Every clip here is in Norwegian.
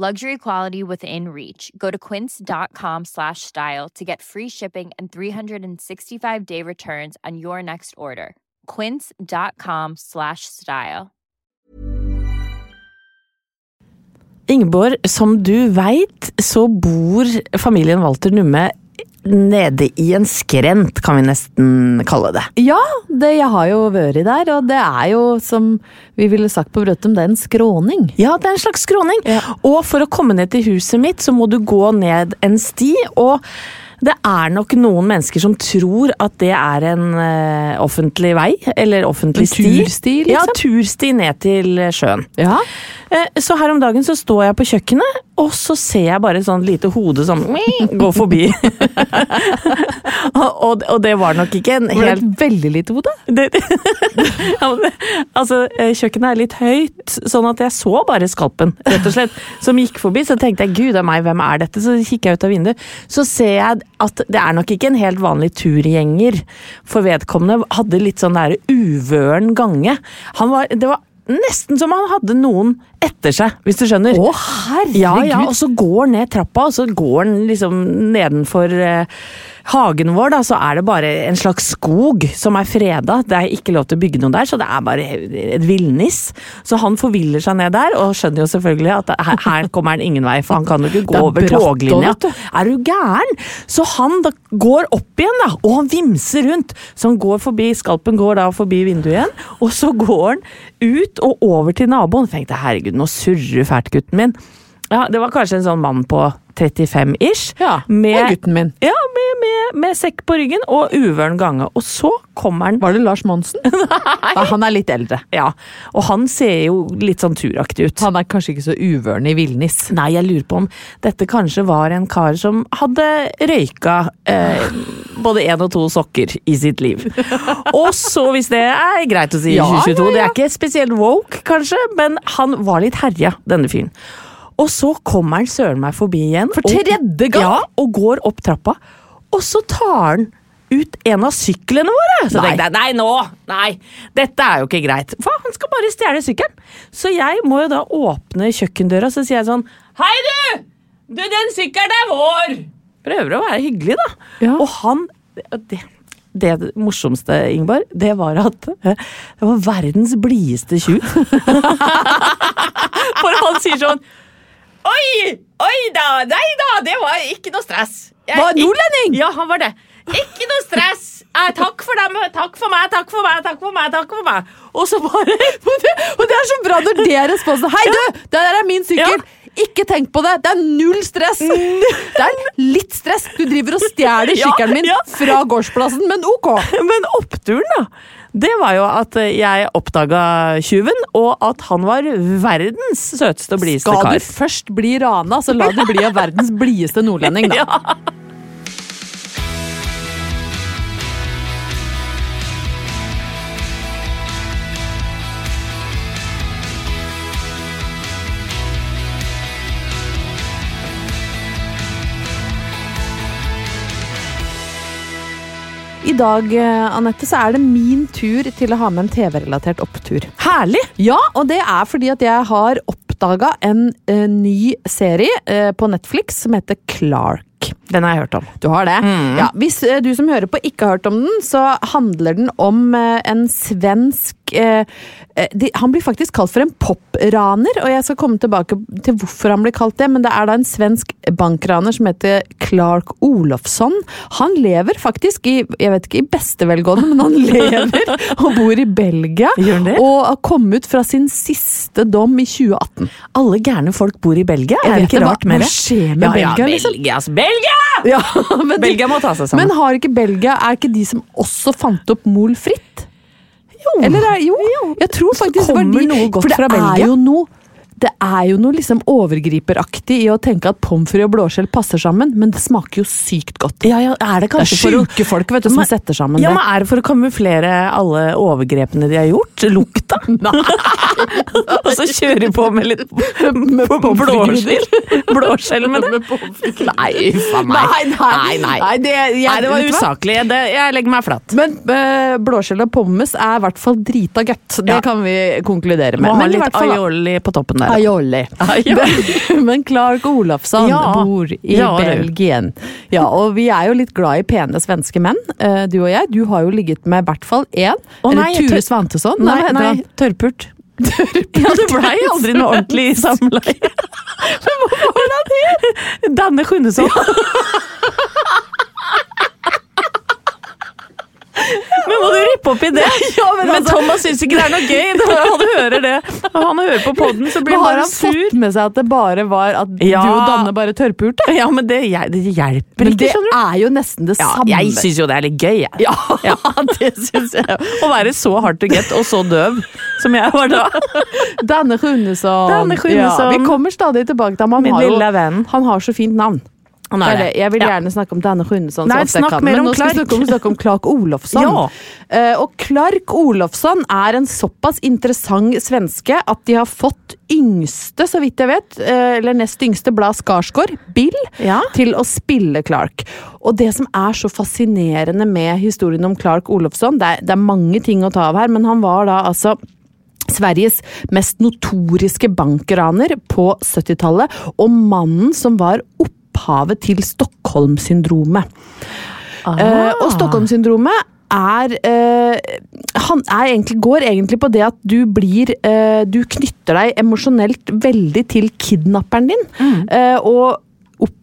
Luxury quality within reach. Go to quince.com slash style to get free shipping and 365 day returns on your next order. Quince.com slash style. Ingeborg, som du veit, så bor familien Walter Numme nede i en skrent, kan vi nesten kalle det. Ja, det, jeg har jo vært der, og det er jo, som vi ville sagt på Brøttum, det er en skråning. Ja, det er en slags skråning. Ja. Og for å komme ned til huset mitt, så må du gå ned en sti, og det er nok noen mennesker som tror at det er en uh, offentlig vei, eller offentlig En sti. tursti, liksom? Ja, tursti ned til sjøen. Ja. Uh, Så her om dagen så står jeg på kjøkkenet, og så ser jeg bare et sånt lite hode som går forbi. og, og det var nok ikke en Var det helt et veldig lite hode? ja, det, altså, eh, kjøkkenet er litt høyt, sånn at jeg så bare skalpen, rett og slett, som gikk forbi. Så tenkte jeg, gud a meg, hvem er dette? Så kikker jeg ut av vinduet. Så ser jeg at det er nok ikke en helt vanlig turgjenger, for vedkommende hadde litt sånn der uvøren gange. Han var, det var nesten som han hadde noen etter seg, hvis du skjønner. Å, herregud! Ja, ja, og så går han ned trappa, og så går han liksom nedenfor eh, hagen vår, da, så er det bare en slags skog som er freda. Det er ikke lov til å bygge noe der, så det er bare et villnis. Så han forviller seg ned der, og skjønner jo selvfølgelig at her, her kommer han ingen vei, for han kan jo ikke gå er over toglinja. Er du gæren? Så han da går opp igjen, da, og han vimser rundt. Så han går forbi, skalpen går da forbi vinduet igjen, og så går han ut og over til naboen. Tenkte herregud, nå surrer fælt, gutten min. Ja, det var kanskje en sånn mann på 35-ish. Ja, med, og gutten min. Ja, med, med, med sekk på ryggen og uvøren gange. Og så kommer han Var det Lars Monsen? Nei, han er litt eldre. Ja, og han ser jo litt sånn turaktig ut. Han er kanskje ikke så uvøren i villnis. Nei, jeg lurer på om dette kanskje var en kar som hadde røyka eh, både én og to sokker i sitt liv. Og så, hvis det er greit å si i Ja, 2022, ja, ja. det er ikke spesielt woke, kanskje, men han var litt herja, denne fyren. Og så kommer han søren meg forbi igjen. For tredje gang? Ja, og går opp trappa. Og så tar han ut en av syklene våre! Så Nei. tenkte jeg nei, nå! Nei, dette er jo ikke greit. For han skal bare stjele sykkelen. Så jeg må jo da åpne kjøkkendøra, så sier jeg sånn Hei, du! Du, den sykkelen er vår! Prøver å være hyggelig, da. Ja. Og han det, det morsomste, Ingeborg, det var at eh, det var verdens blideste tjuv. For han sier sånn Oi! Oi da! Nei da, det var ikke noe stress. Jeg- Var nordlending? Ja, han var det. Ikke noe stress. Eh, takk for dem. Takk for meg, takk for meg, takk for meg. takk for meg. Og så bare Og det, er så bra når det er responsen. Hei, du! Det der er min sykkel. Ikke tenk på det. Det er null stress. Det er litt stress. Du driver og stjeler sykkelen min ja. fra gårdsplassen, men ok. Men oppturen, da. Det var jo at jeg oppdaga tjuven, og at han var verdens søteste og blideste kar. Skal du først bli rana, så la du bli av verdens blideste nordlending, da. I dag eh, Annette, så er det min tur til å ha med en TV-relatert opptur. Herlig! Ja, og det er fordi at jeg har oppdaga en eh, ny serie eh, på Netflix som heter Clark. Den har jeg hørt om. Du har det? Ja, hvis eh, du som hører på ikke har hørt om den, så handler den om eh, en svensk eh, de, Han blir faktisk kalt for en popraner, og jeg skal komme tilbake til hvorfor han blir kalt det, men det er da en svensk bankraner som heter Clark Olofsson. Han lever faktisk i jeg vet ikke, i beste velgående, men han lever og bor i Belgia. Og har kommet ut fra sin siste dom i 2018. Alle gærne folk bor i Belgia. Er det ikke hva- rart med hva det? skjer med ja, Belgia, Ja, liksom? Belgias Belgia! Ja, men de- Belgia må ta seg sammen. Men har ikke Belgia Er ikke de som også fant opp mol fritt? Jo. Eller er, jo, jeg tror faktisk det var de, for det. Er jo noe, det er jo noe liksom overgriperaktig i å tenke at pommes frites og blåskjell passer sammen, men det smaker jo sykt godt. Ja, ja, er det Det er syke sjuke folk vet du, som Men- setter sammen ja, det. men Er det for å kamuflere alle overgrepene de har gjort? Lukta? Og så kjøre på med litt med blåskjell? Blåskjell med det? Nei, uff meg. Nei, nei, nei. nei, det, jeg, det var usaklig. Det, jeg legger meg flatt. Men eh, blåskjell og pommes er i hvert fall drita godt. Det kan vi konkludere med. Må ha litt aioli på toppen der. Aioli. Men Clark Olafsson Ja. bor i Ja. Belgien. Ja, og vi er jo litt glad i pene svenske menn, eh, du og jeg. Du har jo ligget med i hvert fall én. Å, Eller Ture Svantesson. Nei, nei, nei, tørrpult. Ja, det blei aldri noe ordentlig samleie. Men hva var det? Danne Sjunnesson. Men må du rippe opp i det? men men, altså- Thomas syns ikke det er noe gøy. Han hører det. Når han hører på poden, så blir Men han har han sur. fått med seg at det bare var at Ja. du og Danne bare tørrpulte? Ja, men det, det hjelper Men ikke, det skjønner du. er jo nesten det Ja, samme. jeg syns jo det er litt gøy, jeg. Ja, det syns jeg. Å være så hard to get og så døv som jeg var da. Danne Runesson. Danne Runesson. Ja, vi kommer stadig tilbake til ham. Han Min har jo-. Han har så fint navn. Det. Jeg vil Ja. gjerne snakke om Danne Sjunnesson. så Nei, snakk kan. mer Men om nå skal vi Clark. snakke om, snakke om Clark Olofsson. Ja. Uh, og Clark Olofsson er en såpass interessant svenske at de har fått yngste, så vidt jeg vet, uh, eller nest yngste blad Skarsgård, Bill, Ja. til å spille Clark. Og det som er så fascinerende med historien om Clark Olofsson, det er, det er mange ting å ta av her, men han var da altså Sveriges mest notoriske bankraner på 70-tallet, og mannen som var opphavet til Stockholm-syndromet. Eh, og Stockholm-syndromet er eh, Han er egentlig, går egentlig på det at du blir eh, Du knytter deg emosjonelt veldig til kidnapperen din. eh, og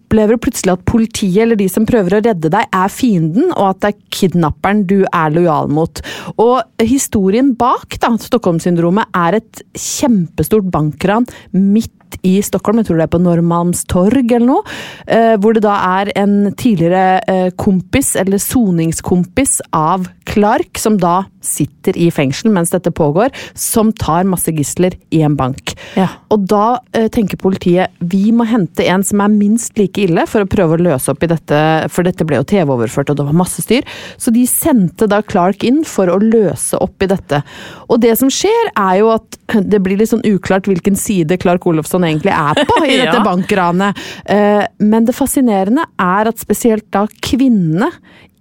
opplever plutselig at politiet eller de som prøver å redde deg, er fienden, og at det er kidnapperen du er lojal mot. Og historien bak da, Stockholm-syndromet er et kjempestort bankran midt i Stockholm, jeg tror det er på Norrmalmstorg eller noe, eh, hvor det da er en tidligere eh, kompis, eller soningskompis av Clark, som da sitter i fengsel mens dette pågår, som tar masse gisler i en bank. Ja. Og da eh, tenker politiet vi må hente en som er minst like ille, for å prøve å løse opp i dette, for dette ble jo TV-overført og det var masse styr. Så de sendte da Clark inn for å løse opp i dette. Og det som skjer, er jo at det blir litt sånn uklart hvilken side Clark Olofsson egentlig er på i dette Ja. bankranet. Eh, Men det fascinerende er at spesielt da kvinnene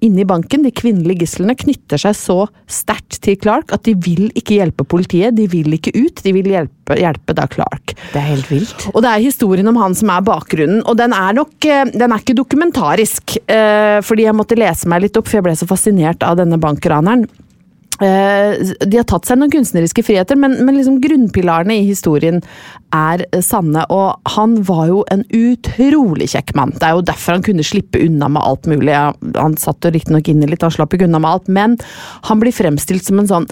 inne i banken, de kvinnelige gislene, knytter seg så sterkt til Clark at de vil ikke hjelpe politiet, de vil ikke ut, de vil hjelpe, hjelpe da Clark. Det er helt vilt. Og det er historien om han som er bakgrunnen, og den er nok eh, den er ikke dokumentarisk. eh, Fordi jeg måtte lese meg litt opp, for jeg ble så fascinert av denne bankraneren. Eh, De har tatt seg noen kunstneriske friheter, men, men liksom grunnpilarene i historien er eh, sanne. Og han var jo en utrolig kjekk mann. Det er jo derfor han kunne slippe unna med alt mulig. Han satt jo riktignok inne litt, han slapp ikke unna med alt, men han blir fremstilt som en sånn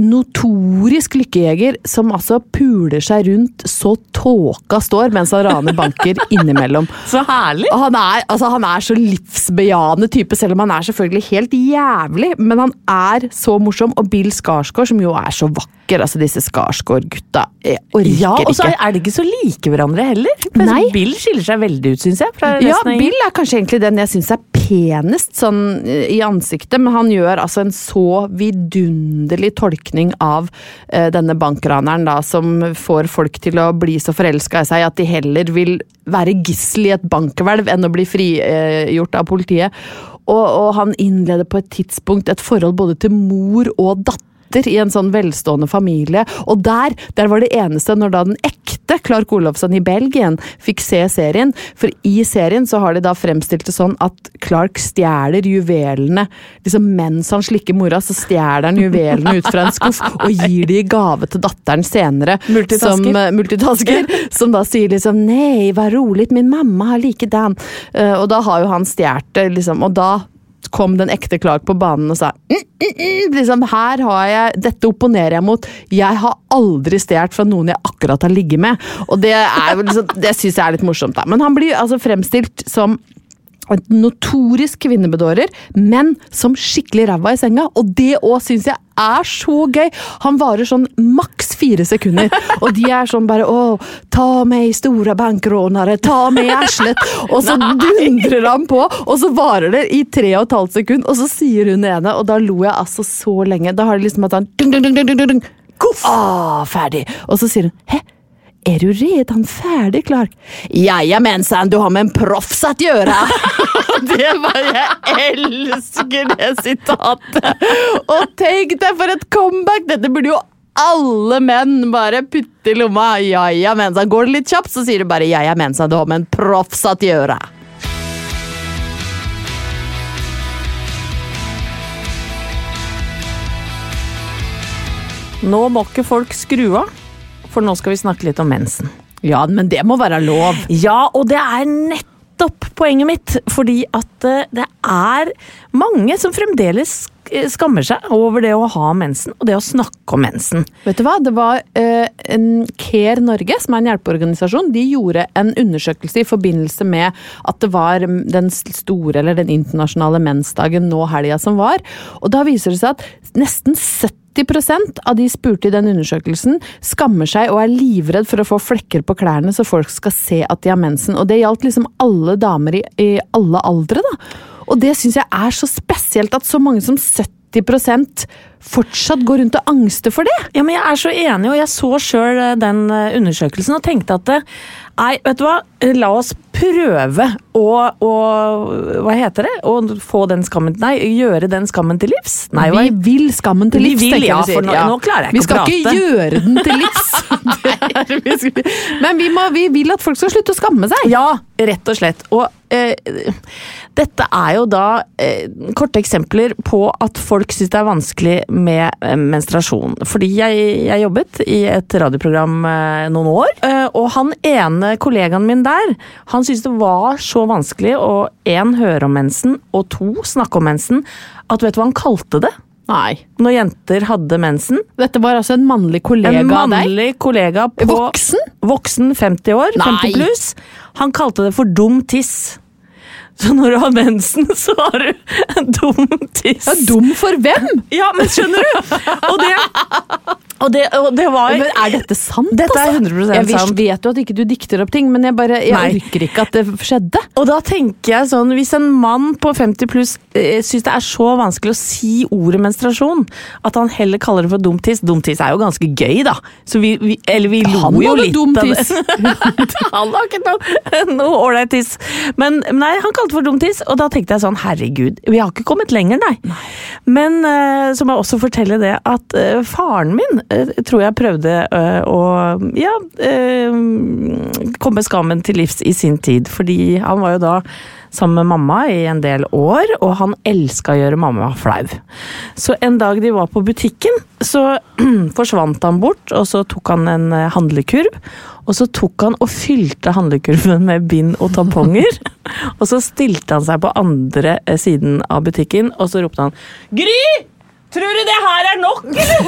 notorisk lykkejeger som altså puler seg rundt så tåka står mens han raner banker innimellom. Så herlig! Han er, altså, han er så livsbejaende type, selv om han er selvfølgelig helt jævlig. Men han er så morsom. Og Bill Skarsgård, som jo er så vakker, altså disse Skarsgård-gutta, orker ikke. Ja, og så ikke. er de ikke så like hverandre heller. Men Nei. Bill skiller seg veldig ut, syns jeg. Ja. Bill er kanskje egentlig den jeg syns er penest sånn eh, i ansiktet, men han gjør altså en så vidunderlig tolkning av eh, denne bankraneren, da, som får folk til å bli så forelska i seg at de heller vil være gissel i et bankhvelv enn å bli frigjort av politiet. og, og han innleder på et tidspunkt et forhold både til mor og datter i en sånn velstående familie. Og der, der var det eneste når da den ekte Clark Olofsson i Belgien fikk se serien. For i serien så har de da fremstilt det sånn at Clark stjeler juvelene. liksom Mens han slikker mora, så stjeler han juvelene ut fra en skuff og gir de i gave til datteren senere. Multitasker. Som, uh, multitasker, som da sier liksom 'nei, vær rolig, min mamma har likedan'. Uh, og da har jo han stjålet det, liksom. Og da kom den ekte Clark på banen og sa mm, mm, mm, liksom, her har jeg, Dette opponerer jeg mot. Jeg har aldri stjålet fra noen jeg akkurat har ligget med. Og det, er liksom, det syns jeg er litt morsomt, da. Men han blir altså fremstilt som notorisk kvinnebedårer, men som skikkelig ræva i senga. Og det òg syns jeg er så gøy! Han varer sånn maks fire sekunder, og de er sånn bare Å, ta meg, store bankrånere, ta meg Aslet! Og så dundrer han på, og så varer det i tre og et halvt sekund, og så sier hun ene, og da lo jeg altså så lenge. Da har det liksom at han dung, dung, dung, dung, dung, dung. Ah, ferdig! Og så sier hun hæ? Er du redan ferdig, Clark? Jajamensan, du har med en proffs att gjøre! det var Jeg elsker det sitatet! Og tenk deg for et comeback! Dette burde jo alle menn bare putte i lomma. Jajamensan. Går det litt kjapt, så sier du bare jajamensan, du har med en proffs att gjøre. Nå må ikke folk skru av, for nå skal vi snakke litt om mensen. Ja, men det må være lov. Ja, og det er nettopp poenget mitt. Fordi at eh, det er mange som fremdeles eh, skammer seg over det å ha mensen, og det å snakke om mensen. Vet du hva? Det var uh, en Care Norge, som er en hjelpeorganisasjon, de gjorde en undersøkelse i forbindelse med at det var den store, eller den internasjonale mensdagen nå helga som var. Og da viser det seg at nesten 70 av de spurte i den undersøkelsen skammer seg og er livredd for å få flekker på klærne så folk skal se at de har mensen. Og det gjaldt liksom alle damer i, i alle aldre, da. Og det syns jeg er så spesielt at så mange som 70% fortsatt går rundt og angster for det. Ja, men Jeg er så enig, og jeg så sjøl den eh, undersøkelsen og tenkte at eh, nei, vet du hva, la oss prøve å, å Hva heter det? Å få den skammen Nei, gjøre den skammen til livs? Nei, vi vil skammen til Vi livs, vil, tenker ja, jeg vi sier. nå- nå klarer jeg ikke Vi skal ikke gjøre den til livs. Det vi Men vi, må, vi vil at folk skal slutte å skamme seg. Ja, rett og slett. Og eh, dette er jo da eh, korte eksempler på at folk syns det er vanskelig med eh, menstruasjon. Fordi jeg, jeg jobbet i et radioprogram eh, noen år, eh, og han ene kollegaen min der, han syntes det var så vanskelig å én høre om mensen, og to snakke om mensen, at vet du hva han kalte det? Nei. Når jenter hadde mensen. Dette var altså en mannlig kollega En av deg. En mannlig kollega på Voksen? Voksen, 50 år, Nei. 50 pluss. Han kalte det for dum tiss. Så når du har mensen, så har du en dum tiss. Ja, dum for hvem? Ja, men skjønner du? Og det, og det, og det var Men er dette sant? Dette er altså? 100% Jeg vis- sant. vet jo at ikke du dikter opp ting, men jeg bare jeg Nei. orker ikke at det skjedde. Og da tenker jeg sånn, hvis en mann på 50 pluss eh, syns det er så vanskelig å si ordet menstruasjon, at han heller kaller det for dum tiss Dum tiss er jo ganske gøy, da. Så vi, vi, eller vi lo jo litt av det. tiss. han har ikke noe ålreit tiss. Men nei, han kalte det for dumtiss, og da tenkte jeg sånn herregud, vi har ikke kommet lenger, nei. Men uh, så må jeg også fortelle det at uh, faren min uh, tror jeg prøvde å ja, komme skammen til livs i sin tid. Fordi han var jo da sammen med mamma i en del år, og han elska å gjøre mamma flau. Så en dag de var på butikken, så forsvant han bort, og så tok han en eh, handlekurv. Og så tok han og fylte handlekurven med bind og tamponger. og så stilte han seg på andre eh, siden av butikken, og så ropte han Gry! Tror du det her er nok, eller?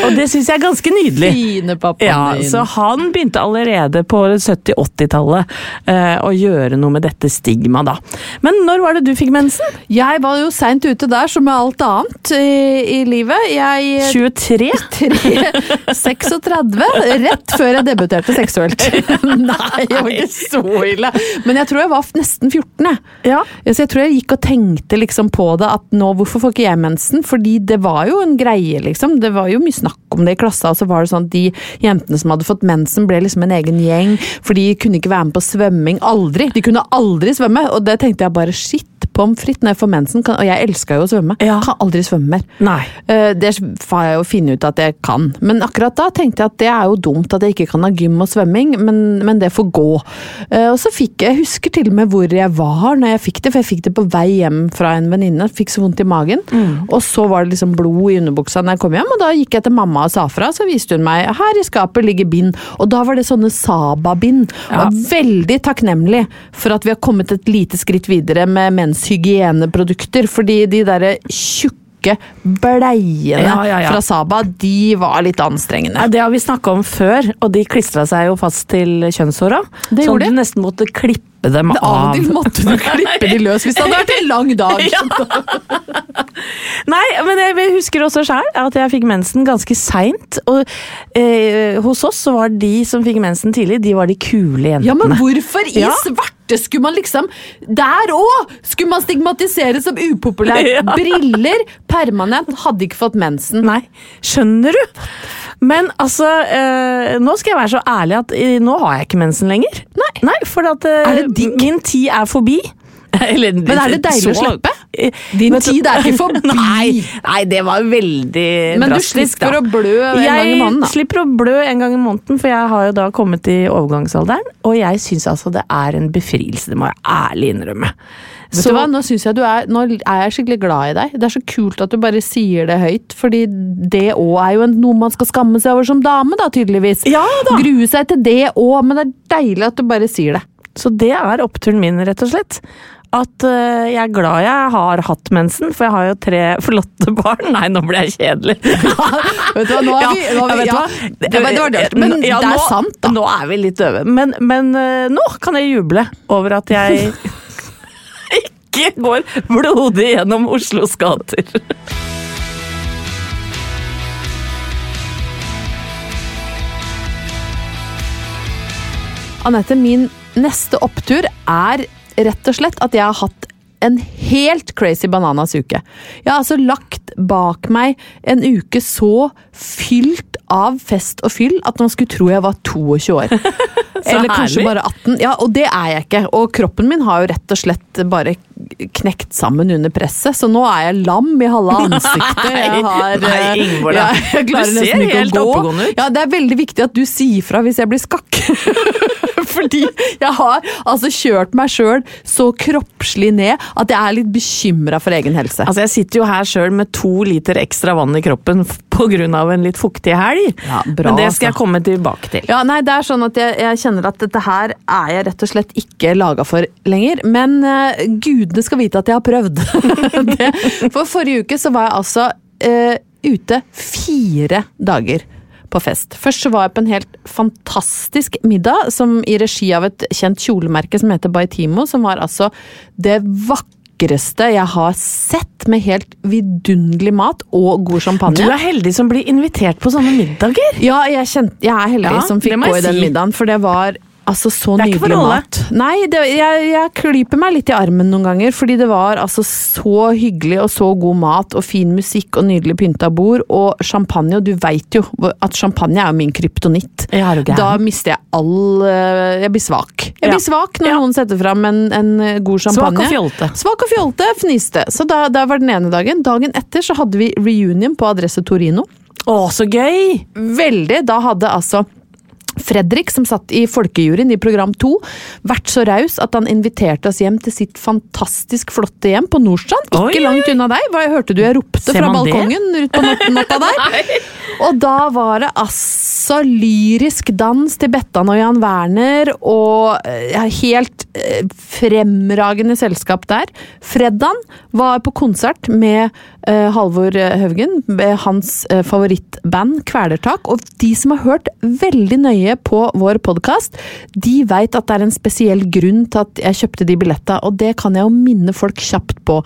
og det syns jeg er ganske nydelig. Fine pappaen Ja, din. så han begynte allerede på 70-80-tallet eh, å gjøre noe med dette stigmaet, da. Men når var det du fikk mensen? Jeg var jo seint ute der, som med alt annet i, i livet. Jeg 23? 3, 36, rett før jeg debuterte seksuelt. Nei, jeg var ikke så ille. Men jeg tror jeg var nesten 14, jeg. Ja. Så jeg tror jeg gikk og tenkte liksom på på det at nå, hvorfor får ikke jeg mensen? Fordi det var jo en greie, liksom. Det var jo mye snakk om det i klassa, og så var det sånn at de jentene som hadde fått mensen, ble liksom en egen gjeng, for de kunne ikke være med på svømming. Aldri! De kunne aldri svømme, og det tenkte jeg bare shit. Pommes frites når jeg får mensen, kan, og jeg elska jo å svømme. Ja. Kan aldri svømme mer. Nei. Eh, Det får jeg jo finne ut at jeg kan. Men akkurat da tenkte jeg at det er jo dumt at jeg ikke kan ha gym og svømming, men, men det får gå. Eh, Og så fikk jeg, jeg husker til og med hvor jeg var når jeg fikk det, for jeg fikk det på vei hjem fra en venninne. Fikk så vondt i magen. Og så var det liksom blod i underbuksa når jeg kom hjem, og da gikk jeg til mamma og sa fra. Så viste hun meg her i skapet ligger bind, og da var det sånne Saba-bind. Og er veldig takknemlig for at vi har kommet et lite skritt videre med menshygieneprodukter, fordi de derre tjukke bleiene Ja, ja, ja. fra Saba, de var litt anstrengende. Det har vi snakka om før, og de klistra seg jo fast til kjønnshåra. Det gjorde at de. du nesten måtte klippe dem Av og til måtte du klippe de løs hvis det hadde vært en lang dag. Nei, men jeg husker også sjøl at jeg fikk mensen ganske seint. Og eh, hos oss så var de som fikk mensen tidlig, de var de kule jentene. Ja, men hvorfor i Ja. svarte skulle man liksom Der òg! Skulle man stigmatiseres som upopulær? Ja. Briller, permanent, hadde ikke fått mensen. Nei, skjønner du? Men altså, eh, nå skal jeg være så ærlig at eh, nå har jeg ikke mensen lenger. Nei, for at eh, Er det digg? min tid er forbi. Eller, Men er det deilig å slippe? Din men, tid er ikke forbi. Nei, nei, det var veldig Men du slipper da. å blø en jeg gang i måneden, da. slipper å blø en gang i måneden, for jeg har jo da kommet i overgangsalderen. Og jeg syns altså det er en befrielse, det må jeg ærlig innrømme. Vet du hva, Nå jeg du er Nå er jeg skikkelig glad i deg. Det er så kult at du bare sier det høyt, fordi det òg er jo noe man skal skamme seg over som dame, da, tydeligvis. Ja da. Grue seg til det òg, men det er deilig at du bare sier det. Så det er oppturen min, rett og slett. At uh, jeg er glad jeg har hatt mensen, for jeg har jo tre flotte barn. Nei, nå ble jeg kjedelig. Vet du hva, nå er vi, nå er vi ja, ja, det, var- dørt, men Ja, det er nå- sant, da. Nå er vi litt døve. Men, men uh, nå kan jeg juble over at jeg ikke går blodig gjennom Oslos gater. Anette, min neste opptur er rett og slett at jeg har hatt en helt crazy bananas uke. Jeg har altså lagt bak meg en uke så fylt av fest og fyll at man skulle tro jeg var 22 år. Eller kanskje herlig. bare 18. Ja, og det er jeg ikke. Og kroppen min har jo rett og slett bare knekt sammen under presset, så nå er jeg lam i halve ansiktet. Jeg har, Nei, eh, Ingeborg, da. jeg klarer Du ser nesten ikke å helt gå. Ja, det er veldig viktig at du sier fra hvis jeg blir skakk. Fordi jeg har altså kjørt meg sjøl så kroppslig ned at jeg er litt bekymra for egen helse. Altså, Jeg sitter jo her sjøl med to liter ekstra vann i kroppen pga. på grunn av en litt fuktig helg. Ja, bra, Men det skal altså. jeg komme tilbake til. Ja, nei, det er sånn at jeg, jeg kjenner at dette her er jeg rett og slett ikke laga for lenger. Men uh, gudene skal vite at jeg har prøvd. det, for forrige uke så var jeg altså uh, ute fire dager på fest. Først så var jeg på en helt fantastisk middag som i regi av et kjent kjolemerke som heter Baitimo, som var altså det vakreste jeg har sett med helt vidunderlig mat og god champagne. Du er heldig som blir invitert på sånne middager. Ja, jeg, kjente, jeg er heldig Ja, som fikk gå i jeg den si. middagen, for det var altså så nydelig mat. Nei, det, jeg, jeg klyper meg litt i armen noen ganger, fordi det var altså så hyggelig og så god mat og fin musikk og nydelig pynta bord og champagne, og du veit jo at champagne er jo min kryptonitt. Ja? Da mister jeg all eh, Jeg blir svak. Jeg Ja. blir svak når Ja. noen setter fram en, en god champagne. Svak og fjolte. Svak og fjolte, fniste. Så da, da var den ene dagen. Dagen etter så hadde vi reunion på Adresse Torino. Å, så gøy! Veldig. Da hadde altså Fredrik, som satt i folkejuryen i program 2, vært så raus at han inviterte oss hjem til sitt fantastisk flotte hjem på Nordstrand. Ikke Oi, langt unna deg. Hva hørte du jeg ropte fra balkongen det? ut på natt- natta der? Og da var det altså lyrisk dans til Bettan og Jan Werner, og eh, helt eh, fremragende selskap der. Freddan var på konsert med eh, Halvor Haugen, hans eh, favorittband Kvelertak. Og de som har hørt veldig nøye på vår podkast, de veit at det er en spesiell grunn til at jeg kjøpte de billetta, og det kan jeg jo minne folk kjapt på.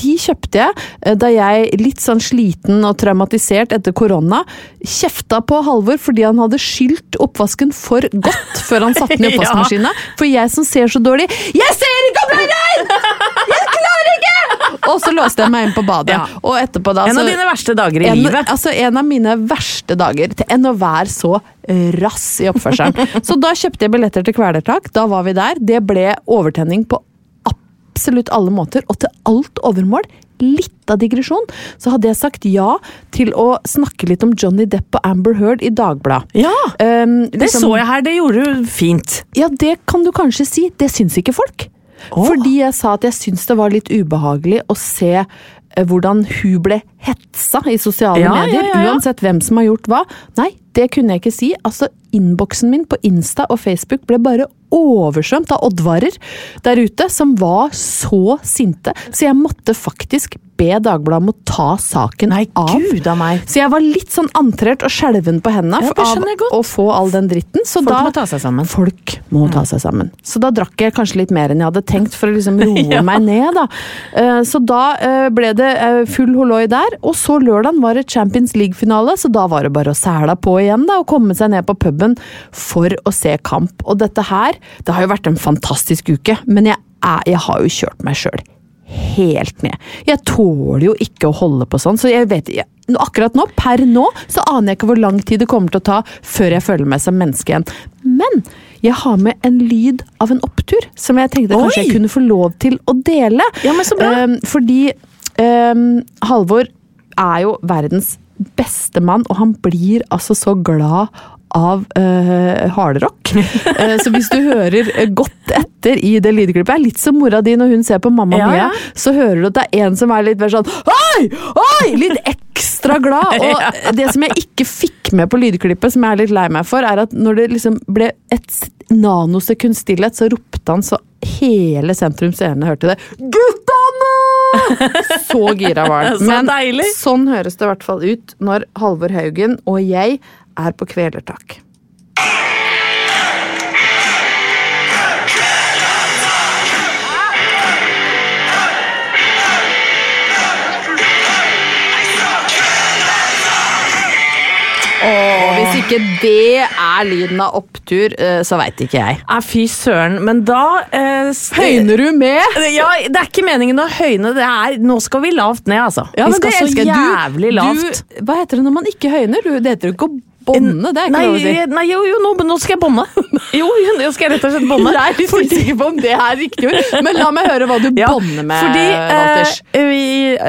De kjøpte jeg eh, da jeg, litt sånn sliten og traumatisert etter korona, kjefta på Halvor fordi han hadde skylt oppvasken for godt før han satte den i oppvaskmaskina. For jeg som ser så dårlig Jeg ser ikke om det er rein! Jeg klarer ikke! Og så låste jeg meg inn på badet. Ja. Og etterpå da En av så- dine verste dager i en, livet. Altså en av mine verste dager. Til enn å være så rass i oppførselen. så da kjøpte jeg billetter til Kvelertak. Da var vi der. Det ble overtenning på absolutt alle måter, og til alt overmål. Litt av digresjon, så hadde jeg sagt ja til å snakke litt om Johnny Depp og Amber Heard i Dagbladet. Ja, Um, det liksom- så jeg her. Det gjorde du fint. Ja, det kan du kanskje si. Det syns ikke folk. Åh. Fordi jeg sa at jeg syntes det var litt ubehagelig å se eh, hvordan hun ble hetsa i sosiale Ja, medier. ja, ja. Uansett hvem som har gjort hva. Nei, det kunne jeg ikke si. Altså, Innboksen min på Insta og Facebook ble bare oversvømt av oddvarer der ute som var så sinte. Så jeg måtte faktisk be Dagbladet om å ta saken Nei, av. gud av meg. Så jeg var litt sånn antrert og skjelven på hendene Ja, av å få all den dritten. Så Folk da, må ta seg sammen. Folk må ta seg sammen. Så da drakk jeg kanskje litt mer enn jeg hadde tenkt for å liksom roe Ja. meg ned, da. Eh, Så da eh, ble det eh, full holoi der, og så lørdagen var det Champions League-finale, så da var det bare å sæla på igjen, da, og komme seg ned på puben for å se kamp. Og dette her, det har jo vært en fantastisk uke, men jeg, er, jeg har jo kjørt meg sjøl helt ned. Jeg tåler jo ikke å holde på sånn, så jeg vet jeg, Akkurat nå, per nå, så aner jeg ikke hvor lang tid det kommer til å ta før jeg føler meg som menneske igjen. Men jeg har med en lyd av en opptur, som jeg tenkte kanskje Oi! jeg kunne få lov til å dele. Ja, men så bra. Um, fordi um, Halvor er jo verdens beste mann, og han blir altså så glad av uh, hardrock. Eh, så hvis du hører eh, godt etter i det lydklippet, er litt som mora di når hun ser på Mamma Ja, Mia, så hører du at det er en som er litt mer sånn Oi! Oi! Litt ekstra glad. Og det som jeg ikke fikk med på lydklippet, som jeg er litt lei meg for, er at når det liksom ble et nanosekund stillhet, så ropte han så hele sentrum scene hørte det. Guttene! Så gira var han. Så deilig. sånn høres det i hvert fall ut når Halvor Haugen og jeg er på kvelertak. Og hvis ikke det er lyden av opptur, eh, så veit ikke jeg. Ja, fy søren. Men da eh, Høyner du med? Ja, Det er ikke meningen å høyne. det er, Nå skal vi lavt ned, altså. Ja, vi skal så jævlig lavt. Du, hva heter det når man ikke høyner? Du, det heter jo ikke å bånde, det er ikke nei, lov å si. nei, jo, jo, nå, nå skal jeg bånde. Jo, nå skal jeg rett og slett bånde. Jeg er litt usikker på om det er riktig ord, men la meg høre hva du Ja, bånder med, fordi, Walters. eh, vi,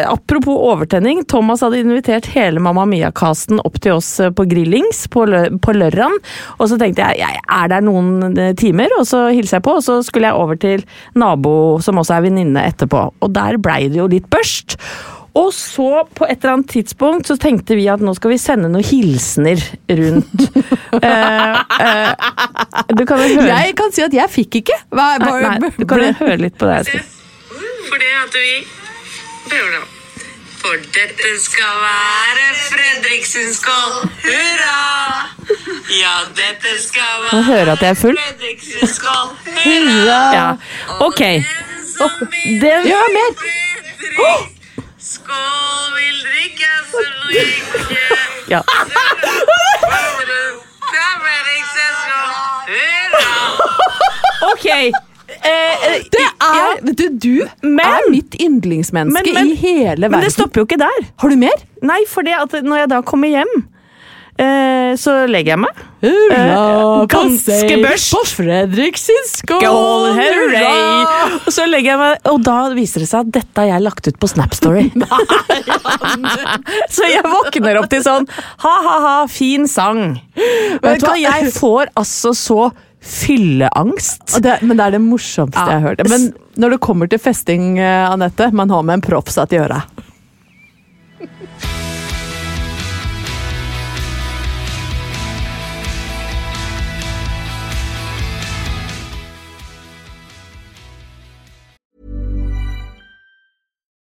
apropos overtenning, Thomas hadde invitert hele Mamma Mia-casten opp til oss eh, på grillings på, lø på lørdagen. Og så tenkte jeg, jeg er der noen eh, timer, og så hilser jeg på, og så skulle jeg over til nabo som også er venninne etterpå. Og der blei det jo litt børst. Og så, på et eller annet tidspunkt, så tenkte vi at nå skal vi sende noen hilsener rundt. uh, uh, du kan vel høre Jeg kan si at jeg fikk ikke. Hva, Nei, nei, du kan jo høre litt på det. jeg sier. Fordi at vi prøver nå. For dette skal være Fredriksens skål, hurra! Ja, dette skal Kan være høre at jeg er full? Fredriksens skål, hurra! Ja, ok. Den, Ja, mer! Fredrik, skål vil drikke så drikke. ja. Ok. Eh, eh, Det er, ja, du, du Men- er mitt yndlingsmenneske Men- men- i hele verden. Men det stopper jo ikke der. Har du mer? Nei, for det at når jeg da kommer hjem, så legger jeg meg. Hurra, Eh, ganske børst. på Fredrik sin skål! hurra! Og så legger jeg meg, og da viser det seg at dette har jeg lagt ut på Snap Story. så jeg våkner opp til sånn ha-ha-ha, fin sang. Vet du hva, jeg får altså så fylleangst. Det, men det er det morsomste Ja. jeg har hørt. Men når det kommer til festing, eh, Anette, man har med en proffsatt i øret.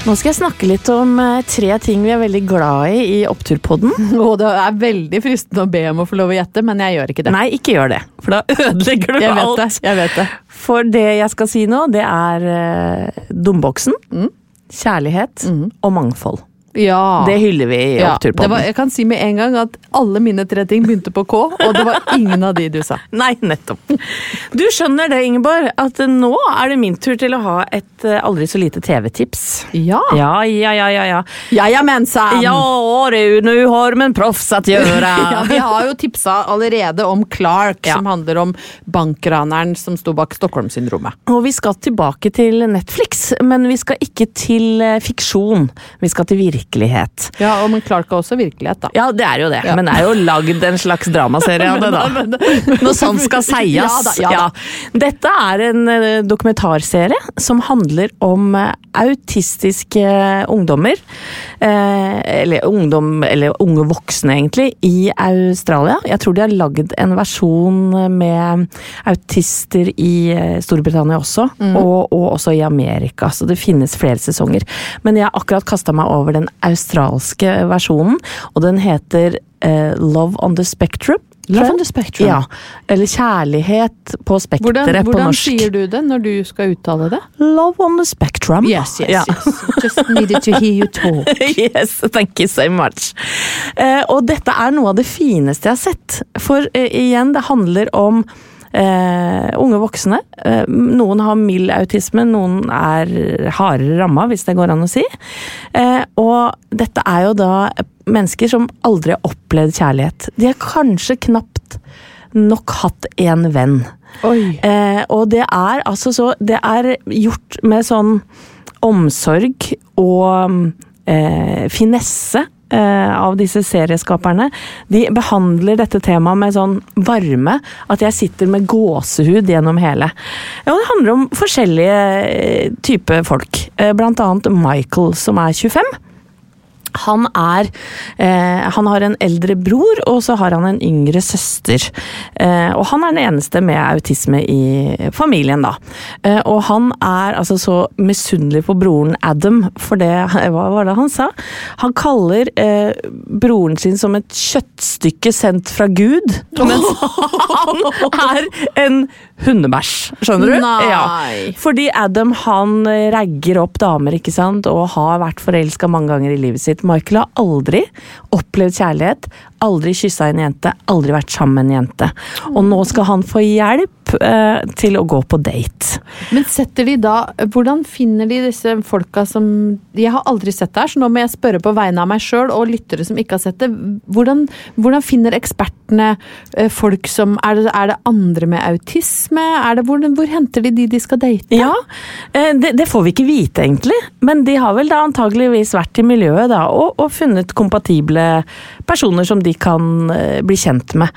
Nå skal jeg snakke litt om eh, tre ting vi er veldig glad i i Oppturpodden. Og det er veldig fristende å be om å få lov å gjette, men jeg gjør ikke det. Nei, ikke gjør det, for da ødelegger du jeg vet alt. det. Jeg vet det. For det jeg skal si nå, det er uh, Dumboksen, kjærlighet og mangfold. Ja. Det hyller vi i Ja, på. Oppturpodden. var, jeg kan si med en gang at alle mine tre ting begynte på K, og det var ingen av de du sa. Nei, nettopp. Du skjønner det, Ingeborg, at nå er det min tur til å ha et eh, aldri så lite TV-tips. Ja. Ja, ja, ja, ja. Ja, Jajamensan! ja du, nu har med en proffs att gjøre. Ja, vi har jo tipsa allerede om Clark, Ja. som handler om bankraneren som sto bak Stockholm-syndromet. Og vi skal tilbake til Netflix, men vi skal ikke til eh, fiksjon. Vi skal til virkelighet. Ja, og men Clark er også virkelighet, da. Ja, det er jo det, Ja. men det er jo lagd en slags dramaserie av det, da. Når sånt skal seies. Ja ja. Dette er en eh, dokumentarserie som handler om eh, autistiske ungdommer. eh, Eller ungdom, eller unge voksne, egentlig, i Australia. Jeg tror de har lagd en versjon med autister i Storbritannia også, og, og også i Amerika. Så det finnes flere sesonger. Men jeg har akkurat kasta meg over den australske versjonen, og den heter eh, Love on the Spectrum. Love on the Spectrum. Ja. Eller Kjærlighet på spekteret på hvordan sier du det når du skal uttale det? Love on the Spectrum. Yes, yes, Ja. yes. Just needed to hear you talk. yes, thank you so much. Eh, og dette er noe av det fineste jeg har sett. For eh, igjen, det handler om eh, unge voksne. Eh, noen har mild autisme, noen er hardere ramma, hvis det går an å si. Eh, og dette er jo da mennesker som aldri har opplevd kjærlighet. De har kanskje knapt nok hatt en venn. Eh, og det er altså så Det er gjort med sånn omsorg og eh, finesse. Eh, Av disse serieskaperne. De behandler dette temaet med sånn varme at jeg sitter med gåsehud gjennom hele. Og det handler om forskjellige eh, typer folk. Eh, Blant annet Michael, som er 25. Han er eh, Han har en eldre bror, og så har han en yngre søster. Eh, og han er den eneste med autisme i familien, da. Eh, og han er altså så misunnelig på broren Adam, for det Hva var det han sa? Han kaller eh, broren sin som et kjøttstykke sendt fra Gud, mens han er en hundebæsj. Skjønner du? Nei. Fordi Adam han ragger opp damer, ikke sant, og har vært forelska mange ganger i livet sitt. Michael har aldri opplevd kjærlighet, aldri kyssa en jente, aldri vært sammen med en jente. Og nå skal han få hjelp eh, til å gå på date. Men setter de da Hvordan finner de disse folka som Jeg har aldri sett det her, så nå må jeg spørre på vegne av meg sjøl og lyttere som ikke har sett det. Hvordan, hvordan finner ekspertene eh, folk som er det, er det andre med autisme? Er det, hvor, hvor henter de de de skal date? Ja, eh, det, det får vi ikke vite egentlig, men de har vel da antageligvis vært i miljøet da, og, og funnet kompatible personer som de kan eh, bli kjent med.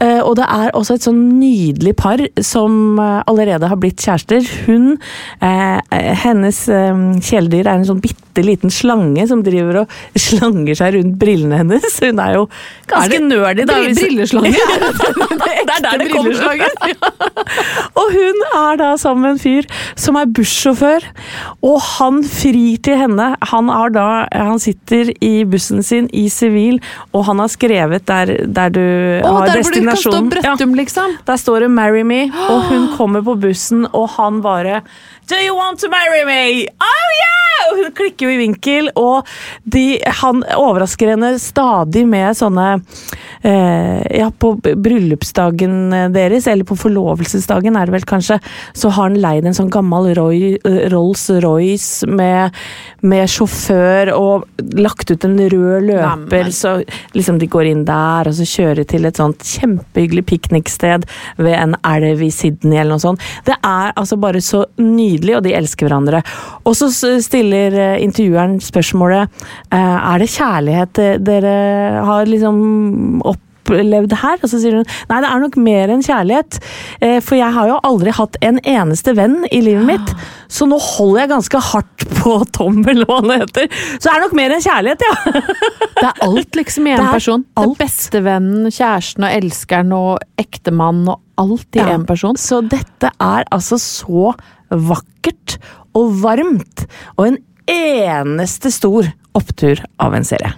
Eh, Og det er også et sånn nydelig par som eh, allerede har blitt kjærester. Hun, hennes kjæledyr er en sånn bitte liten slange som driver og slanger seg rundt brillene hennes. Hun er jo ganske nerdy. da. Brilleslange? det er der det kommer og hun er da sammen med en fyr som er bussjåfør, og han frir til henne. Han, da, han sitter i bussen sin i sivil, og han har skrevet der, der du oh, har der hvor du kan stå destinasjonen. ja. liksom. Der står det 'marry me', og hun kommer på bussen, og han bare 'Do you want to marry me?' Oh yeah! Og hun klikker jo i vinkel, og de, han overrasker henne stadig med sånne Ja, på bryllupsdagen deres, eller på forlovelsesdagen er det vel kanskje, så har han leid en sånn gammel Roy, Rolls-Royce med, med sjåfør og lagt ut en rød løper, så liksom de går inn der, og så kjører til et sånt kjempehyggelig pikniksted ved en elv i Sydney eller noe sånt. Det er altså bare så nydelig, og de elsker hverandre. Og så stiller eh, intervjueren spørsmålet eh, er det kjærlighet eh, dere har liksom opplevd her? Og så sier hun nei, det er nok mer enn kjærlighet. eh, For jeg har jo aldri hatt en eneste venn i livet mitt, så nå holder jeg ganske hardt på Tom, eller hva han heter. Så det er nok mer enn kjærlighet, ja. Det er alt liksom i en én er person. alt. Bestevennen, kjæresten og elskeren og ektemannen og alt i Ja. person. Så dette er altså så vakkert og varmt, og en eneste stor opptur av en serie.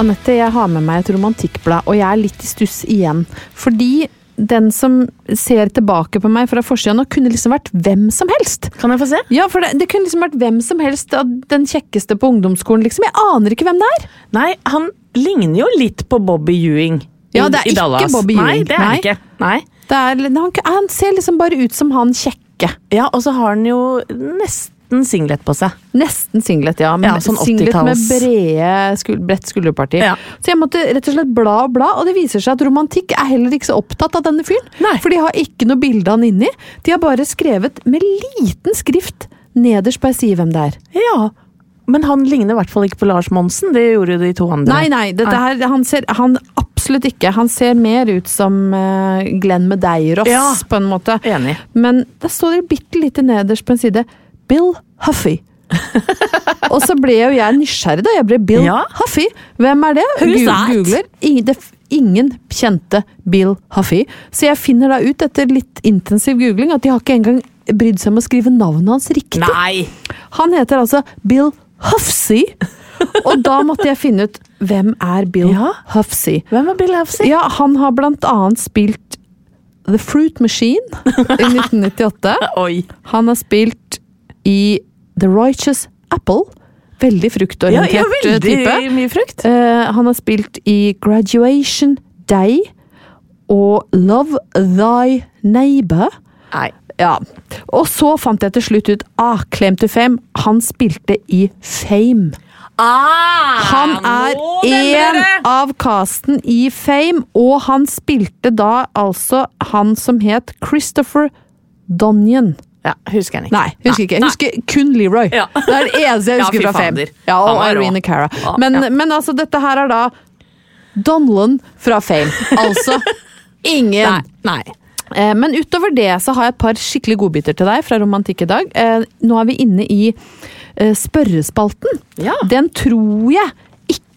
Anette, jeg har med meg et romantikkblad, og jeg er litt i stuss igjen. Fordi den som ser tilbake på meg fra forsida nå, kunne liksom vært hvem som helst. Kan jeg få se? Ja, for det, det kunne liksom vært hvem som helst av den kjekkeste på ungdomsskolen, liksom. Jeg aner ikke hvem det er. Nei, han ligner jo litt på Bobby Ewing. i- Ja, det er ikke Dallas. Bobby Nei, det er Nei. ikke. Nei. Det er, han, han ser liksom bare ut som han kjekke. Ja, og så har han jo nesten singlet på seg. Nesten singlet, ja. Men Ja, sånn singlet med 80-talls. brede, skul bredt skulderparti. Ja. Så jeg måtte rett og slett bla og bla, og det viser seg at romantikk er heller ikke så opptatt av denne fyren. Nei. For de har ikke noe bilde av han inni. De har bare skrevet med liten skrift nederst på ei side hvem det er. Ja, men han ligner i hvert fall ikke på Lars Monsen. Det gjorde jo de to andre. Nei, nei, dette her, han ser han absolutt ikke. Han ser mer ut som eh, Glenn Medeiros, Ja. på en måte. Enig. Men da står det bitte lite nederst på en side Bill Huffy. og så ble jo jeg nysgjerrig, da. Jeg ble Bill Ja. Huffy. Hvem er det? Googler. Ingen, det, ingen kjente Bill Huffy. Så jeg finner da ut etter litt intensiv googling at de har ikke engang brydd seg om å skrive navnet hans riktig. Nei! Han heter altså Bill Huffsey. Og da måtte jeg finne ut hvem er Bill Ja. Huffsey. Hvem er Bill Huffsey? Ja, han har blant annet spilt The Fruit Machine i 1998. Oi. Han har spilt i The Righteous Apple. Veldig fruktorientert ja, ja, veldig type. mye frukt. Uh, han har spilt i Graduation Day og Love Thy Neighbor. Nei. Ja. Og så fant jeg til slutt ut ah, Claim to Fame. Han spilte i Fame. Ah, Han er en av casten i Fame, og han spilte da altså han som het Christopher Donnion. Ja, husker jeg ikke. Nei, husker ikke. Jeg husker kun Leroy. Ja. Det er det eneste jeg husker ja, fra Fame. Ja, og Han. Irene Cara. Men, men altså, dette her er da Donlan fra Fame. Altså ingen. Nei. Eh, Men utover det så har jeg et par skikkelig godbiter til deg fra Romantikk i dag. Eh, Nå er vi inne i eh, spørrespalten. Ja. Den tror jeg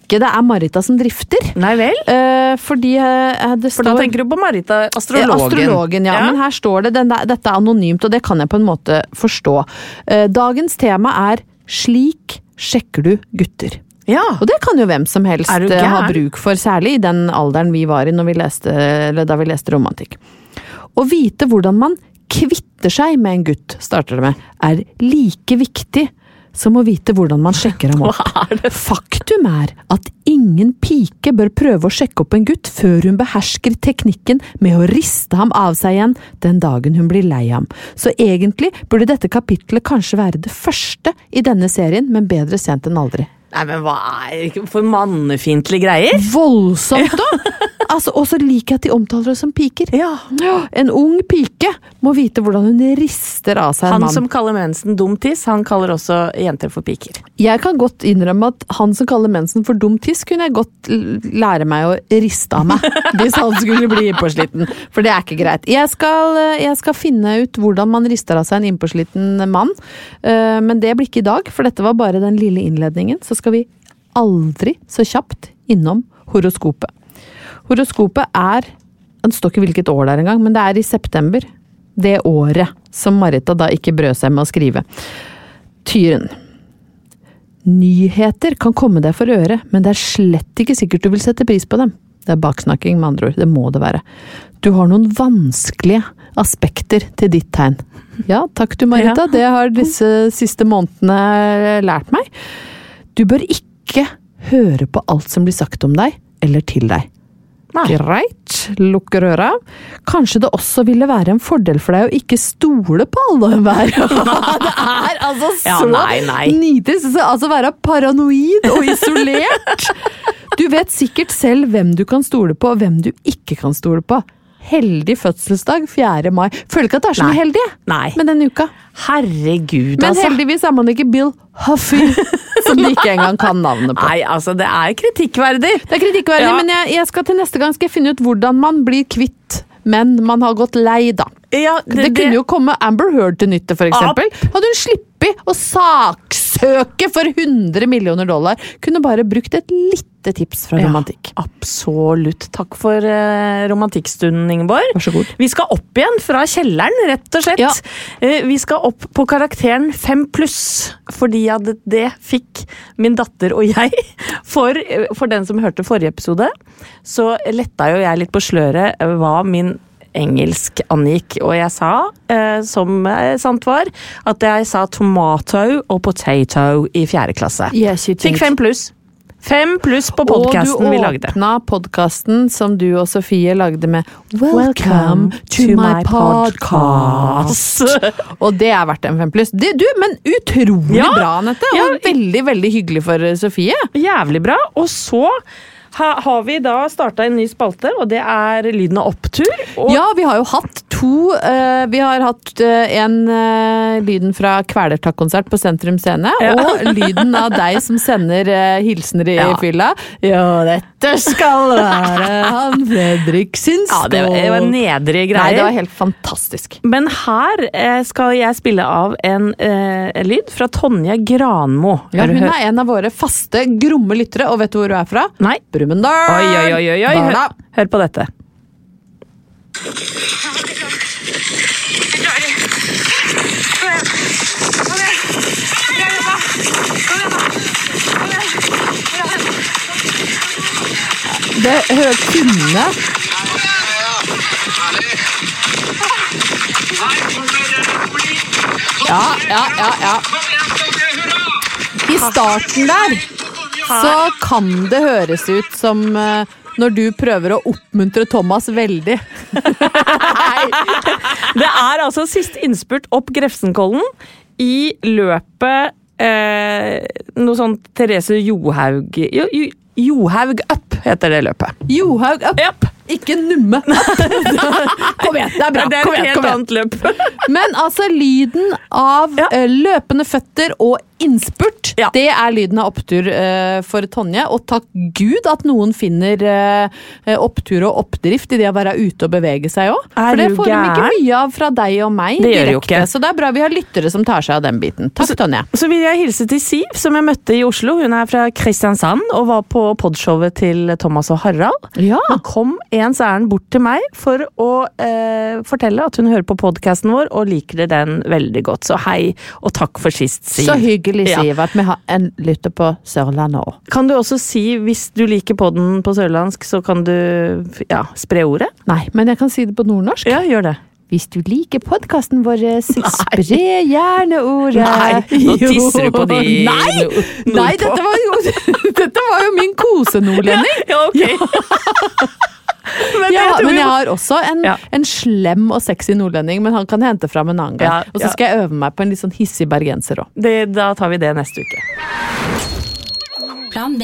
ikke det er Marita som drifter. Nei vel? Eh, fordi eh, det For da tenker du på Marita, astrologen. Eh, Astrologen, ja. Men her står det den der, dette er anonymt, og det kan jeg på en måte forstå. Eh, dagens tema er 'Slik sjekker du gutter'. ja. Og det kan jo hvem som helst eh, ha bruk for, særlig i den alderen vi var i vi leste, eller da vi leste romantikk. Å vite hvordan man kvitter seg med en gutt, starter det med, er like viktig som å vite hvordan man sjekker ham opp. Faktum er at ingen pike bør prøve å sjekke opp en gutt før hun behersker teknikken med å riste ham av seg igjen den dagen hun blir lei ham. Så egentlig burde dette kapitlet kanskje være det første i denne serien, men bedre sent enn aldri. Nei, men hva er for mannefiendtlige greier? Voldsomt, da! altså, og så liker jeg at de omtaler oss som piker. Ja. En ung pike må vite hvordan hun rister av seg en mann. Han som kaller mensen dum tiss, han kaller også jenter for piker. Jeg kan godt innrømme at han som kaller mensen for dum tiss, kunne jeg godt lære meg å riste av meg. hvis han skulle bli innpåsliten. For det er ikke greit. Jeg skal, eh, jeg skal finne ut hvordan man rister av seg en innpåsliten mann. Eh, Men det blir ikke i dag, for dette var bare den lille innledningen. Så skal vi aldri så kjapt innom horoskopet. Horoskopet er Det står ikke hvilket år det er engang, men det er i september. Det året som Marita da ikke brød seg med å skrive. Tyren. Nyheter kan komme deg for øre, men det er slett ikke sikkert du vil sette pris på dem. Det er baksnakking, med andre ord. Det må det være. Du har noen vanskelige aspekter til ditt tegn. Ja, takk du, Marita. Det har disse siste månedene lært meg. Du bør ikke høre på alt som blir sagt om deg, eller til deg. Greit, lukker øra. Kanskje det også ville være en fordel for deg å ikke stole på alle og enhver. det er altså så Ja, nei, nei. nydelig! Altså være paranoid og isolert. Du vet sikkert selv hvem du kan stole på, og hvem du ikke kan stole på. Heldig fødselsdag 4. mai. Føler ikke at det er så mye heldig Nei. med denne uka. Herregud, Men altså. heldigvis er man ikke Bill Huffy, som de ikke engang kan navnet på. Nei, altså, det er kritikkverdig. Det er kritikkverdig, Ja. men jeg, jeg skal til neste gang skal jeg finne ut hvordan man blir kvitt menn man har gått lei, da. Ja, Det, kunne jo komme Amber Heard til nytte, eksempel. Hadde hun sluppet å saksøke for 100 millioner dollar, kunne bare brukt et lite tips fra romantikk. Ja, absolutt. Takk for uh, romantikkstunden, Ingeborg. Vær så god. Vi skal opp igjen fra kjelleren, rett og slett. Ja. Uh, vi skal opp på karakteren 5 pluss, fordi at det fikk min datter og jeg. For, eh, for den som hørte forrige episode, så letta jo jeg litt på sløret hva min engelsk angikk, og jeg sa, eh, som sant var, at jeg sa tomato og potato i fjerde klasse. Yes, Fikk fem pluss. Fem pluss på podkasten vi lagde. Og du åpna podkasten som du og Sofie lagde med Welcome to my podcast. Og det er verdt en fem pluss. Det, du, men utrolig Ja. bra, Anette. Og Ja. veldig, veldig hyggelig for eh, Sofie. Jævlig bra. Og så ha, har vi da starta en ny spalte, og det er Lyden av opptur. Ja, vi har jo hatt to Uh, Vi har hatt uh, en uh, lyden fra Kvelertak-konsert på Sentrum Scene, Ja. og lyden av deg som sender hilsener i Ja. fylla. Ja, dette skal være han Fredrik sin ja, det var, det var nedrige Nei, det var helt fantastisk. Men her skal jeg spille av en lyd fra Tonje Granmo. Ja, hun er en av våre faste, gromme lyttere, og vet du hvor hun er fra? Nei. Brumunddal! Oi, oi, oi, oi, oi. Hør, hør på dette. Det høres kunne Ja, ja, ja, ja. I starten der så kan det høres ut som eh, når du prøver å oppmuntre Thomas veldig. Det er altså siste innspurt opp Grefsenkollen i løpet eh, Noe sånn Therese Johaug jo, jo, Johaug Up heter det løpet. Johaug up, Yep. ikke numme. kom igjen, det er bra. Det er et helt annet løp. Men altså, lyden av Ja. eh, løpende føtter og innspurt, Ja. det er lyden av opptur uh, for Tonje. Og takk Gud at noen finner eh, opptur og oppdrift i det å være ute og bevege seg òg. For det får de ikke mye av fra deg og meg Det direkte. ikke. Så det er bra vi har lyttere som tar seg av den biten. Takk, Tonje. Så vil jeg hilse til Siv, som jeg møtte i Oslo. Hun er fra Kristiansand og var på podshowet til Thomas og Harald. Ja. Da kom ens ærend bort til meg for å uh, fortelle at hun hører på podkasten vår og liker den veldig godt. Så hei, og takk for sist, Siv. Så hyggelig, Ja. At vi har en lytter på Sørlandet òg. Kan du også si, hvis du liker podden på sørlandsk, så kan du ja, spre ordet? Nei, men jeg kan si det på nordnorsk. Ja, gjør det. Hvis du liker podkasten vår, spre gjerne ordet. Nei, nå tisser du på de Nei, nei dette, var jo, dette var jo min kosenordlending. Ja, ok. Ja, jeg tror men jeg har også en, Ja. en slem og sexy nordlending, men han kan hente fram en annen gang. Ja, og så ja. skal jeg øve meg på en litt sånn hissig bergenser òg. Da tar vi det neste uke. Plan B.